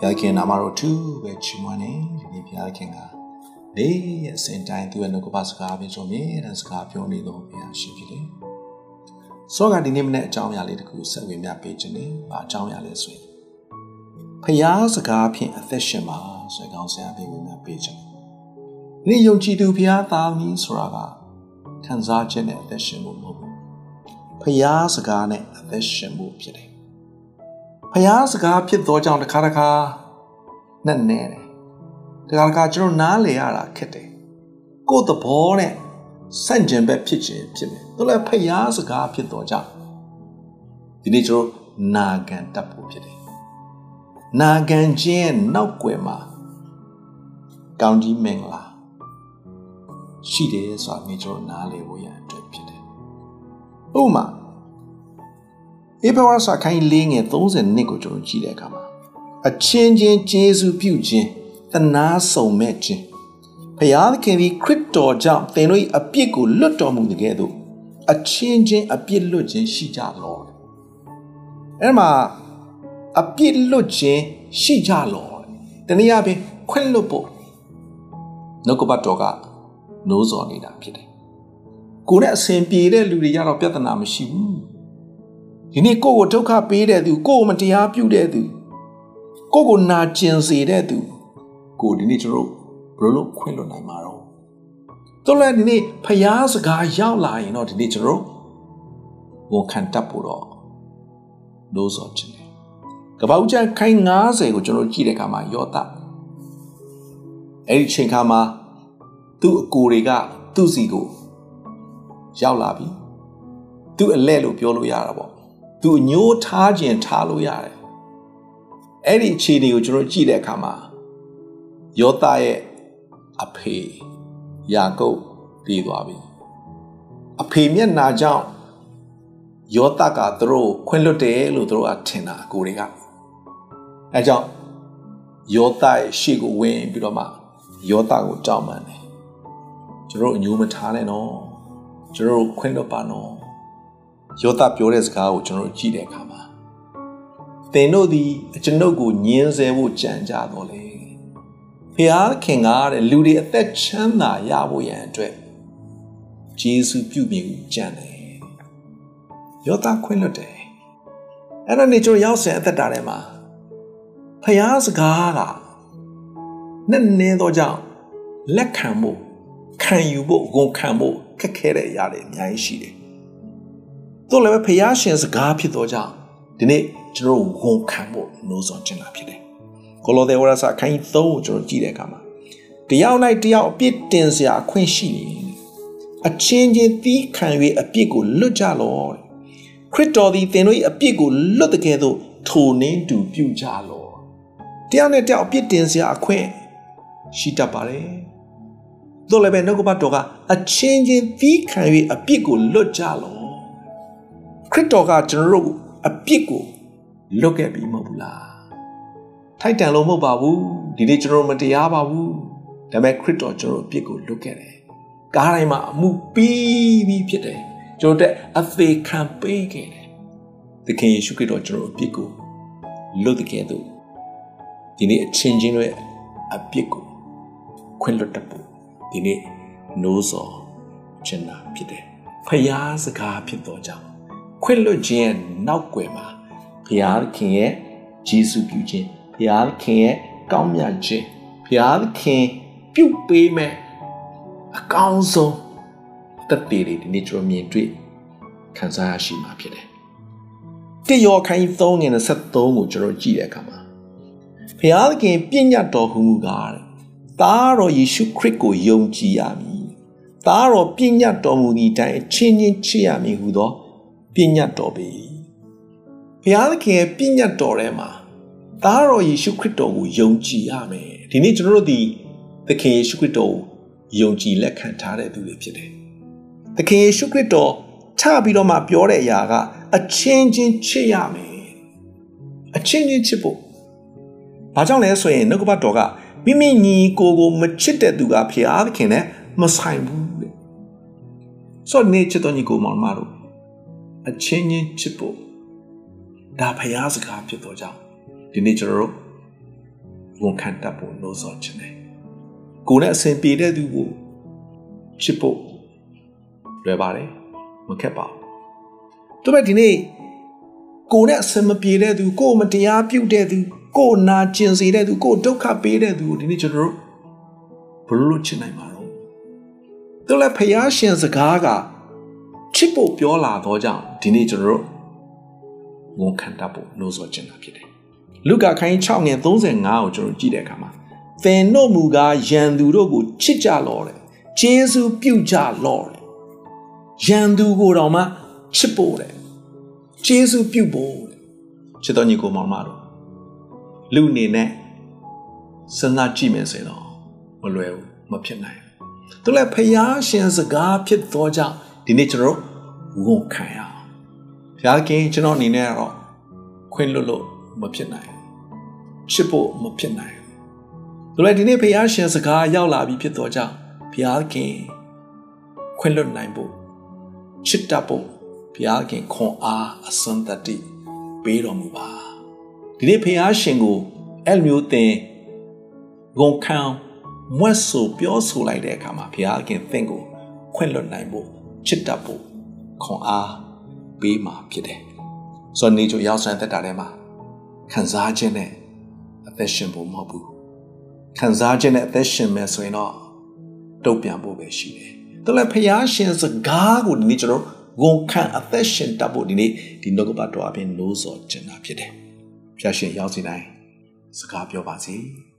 ဘုရားခင်နာမတော်သူပဲချီးမွမ်းနေဒီနေ့ဘုရားခင်ကနေ့ရက်စင်တိုင်းသူရဲ့နှုတ်ကပစကားပြင်ဆိုမြဲတမ်းစကားပြောနေတော့ဘုရားရှိဖြစ်တယ်။စောကဒီနေ့မနေ့အကြောင်းအရာလေးတခုဆက်ဝင်ပြပေးခြင်းနဲ့ဘာအကြောင်းအရာလဲဆိုရင်ဖျားစကားဖြင့်အသက်ရှင်ပါဆိုတဲ့ကောင်းစရာပြင်ဝင်ပြပေးခြင်း။နေ့ယုံကြည်သူဖျားသားမည်ဆိုတာကခံစားခြင်းနဲ့အသက်ရှင်မှုမဟုတ်ဘူး။ဖျားစကားနဲ့အသက်ရှင်မှုဖြစ်တယ်။ ဖျားစကားဖြစ်သောကြောင့်တစ်ခါတစ်ခါနဲ့နဲတယ်။တခါတစ်ခါကျွန်တော်နားလေရတာခက်တယ်။ကိုယ်သဘောနဲ့ဆန့်ကျင်ဘက်ဖြစ်ခြင်းဖြစ်မယ်။ဒါလည်းဖျားစကားဖြစ်သောကြောင့်ဒီနေ့ကျွန်တော်နာခံတတ်ဖို့ဖြစ်တယ်။နာခံခြင်းနောက်ွယ်မှာကောင်းကြီးမင်္ဂလာရှိတယ်ဆိုတာနေ့ကျွန်တော်နားလေဖို့ရအတွက်ဖြစ်တယ်။ဥပမာ ဧပဝါစာခိုင်းလေးငယ်30နှစ်ကိုကျွန်တော်ကြည့်တဲ့အခါမှာအချင်းချင်းကျေးဇူးပြုခြင်းတနာဆုံမဲ့ခြင်းဖျားသခင်သည်ခရစ်တော်ကြောင့်သင်တို့၏အပြစ်ကိုလွတ်တော်မူတဲ့ကဲ့သို့အချင်းချင်းအပြစ်လွတ်ခြင်းရှိကြလောအဲ့မှာအပြစ်လွတ်ခြင်းရှိကြလောတနည်းအားဖြင့်ခွင့်လွတ်ဖို့နှုတ်ကပတ်တော်ကနိုးစော်နေတာဖြစ်တယ်ကိုယ်နဲ့အစဉ်ပြေတဲ့လူတွေရတော့ပြဿနာမရှိဘူး ဒီနေ့ကိုယ့်ကိုဒုက္ခပေးတဲ့သူကိုယ့်ကိုမတရားပြုတဲ့သူကိုယ့်ကိုနာကျင်စေတဲ့သူကိုဒီနေ့ကျွန်တော်ဘယ်လိုခွင့်လွတ်နိုင်မှာတော့တော်လည်းဒီနေ့ဖျားစကားရောက်လာရင်တော့ဒီနေ့ကျွန်တော်ဝန်ခံတတ်ဖို့တော့လို့ဆိုချင်တယ်ကပောက်ချန်ခိုင်း90ကိုကျွန်တော်ကြည့်တဲ့အခါမှာယောသအဲ့ဒီချိန်ခါမှာသူ့အကိုတွေကသူ့စီကိုရောက်လာပြီသူ့အလဲလို့ပြောလို့ရတာပေါ့ သူအညိုးထားခြင်းထားလို့ရတယ်အဲ့ဒီအခြေအနေကိုကျွန်တော်ကြည့်တဲ့အခါမှာယောသရဲ့အဖေယာကုပ်တည်သွားပြီအဖေမျက်နာကြောင့်ယောသကသူတို့ခွင့်လွတ်တယ်လို့သူတို့ကထင်တာအကိုတွေကအဲကြောင့်ယောသရဲ့ရှေ့ကိုဝင်ပြီးတော့မှယောသကိုတောင်းပန်တယ်ကျွန်တော်အညိုးမထားနဲ့နော်ကျွန်တော်ခွင့်လွတ်ပါနော် ယောသပြောတဲ့စကားကိုကျွန်တော်ကြည့်တဲ့အခါမှာသင်တို့သည်ကျွန်ုပ်ကိုညင်းဆဲဖို့ကြံကြတော့လေဖျားခင်ကတဲ့လူတွေအသက်ချမ်းသာရဖို့ရန်အတွက်ဂျေစုပြုပြင်ကြံတယ်ယောသခွင့်လွတ်တယ်အဲ့ဒါနေကျွန်တော်ရောက်စင်အသက်တာထဲမှာဖျားစကားကနဲ့နေတော့ကြောင့်လက်ခံဖို့ခံယူဖို့ဝန်ခံဖို့ခက်ခဲတဲ့အရာတွေအများကြီးရှိတယ်။ သို့လည်းပဲဖျားရှင်စကားဖြစ်တော့ကြောင့်ဒီနေ့ကျွန်တော်ဝန်ခံဖို့နှိုးဆော်ခြင်းလာဖြစ်တယ်။ကိုလိုသဲဝရစာခိုင်း3ကိုကျွန်တော်ကြည့်တဲ့အခါမှာတယောက်လိုက်တယောက်အပြစ်တင်စရာအခွင့်ရှိနေအချင်းချင်းသီးခံ၍အပြစ်ကိုလွတ်ကြလော့ခရစ်တော်သည်သင်တို့၏အပြစ်ကိုလွတ်တဲ့ကဲ့သို့ထိုနှင်းတူပြုကြလော့တယောက်နဲ့တယောက်အပြစ်တင်စရာအခွင့်ရှိတတ်ပါတယ်တို့လည်းပဲနှုတ်ကပတ်တော်ကအချင်းချင်းသီးခံ၍အပြစ်ကိုလွတ်ကြလော့ ခရစ်တော်ကကျွန်တော်တို့အပြစ်ကိုလွတ်ခဲ့ပြီမဟုတ်ဘူးလားထိုက်တန်လို့မဟုတ်ပါဘူးဒီနေ့ကျွန်တော်မတရားပါဘူးဒါပေမဲ့ခရစ်တော်ကျွန်တော်အပြစ်ကိုလွတ်ခဲ့တယ်ကားတိုင်းမှာအမှုပြီးပြီးဖြစ်တယ်ကျွန်တော်တဲ့အသေးခံပေးခဲ့တယ်သခင်ယေရှုခရစ်တော်ကျွန်တော်အပြစ်ကိုလွတ်တဲ့ကဲ့သို့ဒီနေ့အချင်းချင်းရဲ့အပြစ်ကိုခွင့်လွတ်တတ်ဖို့ဒီနေ့နိုးစော်ခြင်းနာဖြစ်တယ်ဖျားစကားဖြစ်တော့ကြောင့် ခွင့်လွတ်ခြင်းရဲ့နောက်ွယ်မှာဘုရားခင်ရဲ့ဂျေစုပြုခြင်းဘုရားခင်ရဲ့ကောင်းမြတ်ခြင်းဘုရားခင်ပြုပေးမဲ့အကောင်းဆုံးတက်တည်တွေဒီနေ့ကျွန်တော်မြင်တွေ့ခံစားရရှိမှာဖြစ်တယ်။တိယောခိုင်း3ငွေ73ကိုကျွန်တော်ကြည့်တဲ့အခါမှာဘုရားခင်ပြည့်ညတ်တော်ဟူမူကားတဲ့သားတော်ယေရှုခရစ်ကိုယုံကြည်ရမည်။သားတော်ပြည့်ညတ်တော်မူသည့်အတိုင်းအချင်းချင်းချစ်ရမည်ဟုသော ပြည့်ညတ်တော်ပေ။ဘုရားခင်ရဲ့ပြည့်ညတ်တော်ထဲမှာသားတော်ယေရှုခရစ်တော်ကိုယုံကြည်ရမယ်။ဒီနေ့ကျွန်တော်တို့ဒီသခင်ယေရှုခရစ်တော်ကိုယုံကြည်လက်ခံထားတဲ့သူတွေဖြစ်တယ်။သခင်ယေရှုခရစ်တော်ချပြီးတော့မှပြောတဲ့အရာကအချင်းချင်းချစ်ရမယ်။အချင်းချင်းချစ်ဖို့ဘာကြောင့်လဲဆိုရင်နှုတ်ကပတ်တော်ကမိမိညီကိုကိုမချစ်တဲ့သူကဖျားသခင်နဲ့မဆိုင်ဘူးလေ။ဆိုတော့နေချစ်တော်ညီကိုမောင်မတို့ အချင်းချင်းချစ်ဖို့ဒါဖျားစကားဖြစ်တော့ကြောင့်ဒီနေ့ကျွန်တော်တို့ဝန်ခံတတ်ဖို့လို့ဆိုချင်တယ်ကိုယ်နဲ့အစဉ်ပြေတဲ့သူကိုချစ်ဖို့လွယ်ပါတယ်မခက်ပါဘူးသူပဲဒီနေ့ကိုယ်နဲ့အစဉ်မပြေတဲ့သူကိုယ်မတရားပြုတ်တဲ့သူကိုယ်နာကျင်စေတဲ့သူကိုယ်ဒုက္ခပေးတဲ့သူကိုဒီနေ့ကျွန်တော်တို့ဘယ်လိုလုပ်ချင်နိုင်မှာတော့သူလည်းဖယားရှင်စကားက ချစ်ဖို့ပြောလာတော့ကြောင့်ဒီနေ့ကျွန်တော်တို့ဝန်ခံတတ်ဖို့လို့ဆိုချင်တာဖြစ်တယ်လူကာခိုင်း6ငယ်35ကိုကျွန်တော်ကြည့်တဲ့အခါမှာသင်တို့မူကားယံသူတို့ကိုချစ်ကြလောတယ်ကျေးဇူးပြုကြလောတယ်ယံသူကိုတော့မှချစ်ဖို့တယ်ကျေးဇူးပြုဖို့တဲ့ချစ်တော်ညီကိုမောင်မတို့လူအနေနဲ့စဉ်းစားကြည့်မယ်ဆိုတော့မလွယ်ဘူးမဖြစ်နိုင်ဘူးသူလည်းဖျားရှင်စကားဖြစ်သောကြောင့် ဒီနေ့ကျွန်တော်ဝန်ခံရအောင်ဖျားခင်ကျွန်တော်အနေနဲ့ကတော့ခွင့်လွတ်လို့မဖြစ်နိုင်ဘူးချစ်ဖို့မဖြစ်နိုင်ဘူးသူလည်းဒီနေ့ဖျားရှင်စကားရောက်လာပြီဖြစ်သောကြောင့်ဖျားခင်ခွင့်လွတ်နိုင်ဖို့ချစ်တတ်ဖို့ဘုရားခင်ခွန်အားအစွမ်းတတ္တိပေးတော်မူပါဒီနေ့ဘုရားရှင်ကိုအဲ့လိုမျိုးသင်ဂုံခံမွတ်ဆိုပြောဆိုလိုက်တဲ့အခါမှာဘုရားခင်သင်ကိုခွင့်လွတ်နိုင်ဖို့ ချစ်တတ်ဖို့ခွန်အားပေးမှာဖြစ်တယ်ဆိုတော့နေချိုရောက်ဆန်းတက်တာထဲမှာခံစားခြင်းနဲ့အသက်ရှင်ဖို့မဟုတ်ဘူးခံစားခြင်းနဲ့အသက်ရှင်မယ်ဆိုရင်တော့တုတ်ပြန်ဖို့ပဲရှိတယ်ဒါလည်းဖျားရှင်စကားကိုဒီနေ့ကျွန်တော်ဝန်ခံအသက်ရှင်တတ်ဖို့ဒီနေ့ဒီနှုတ်ကပတ်တော်အပြင်လို့ဆိုချင်တာဖြစ်တယ်။ဖျားရှင်ရောက်စီတိုင်းစကားပြောပါစေ။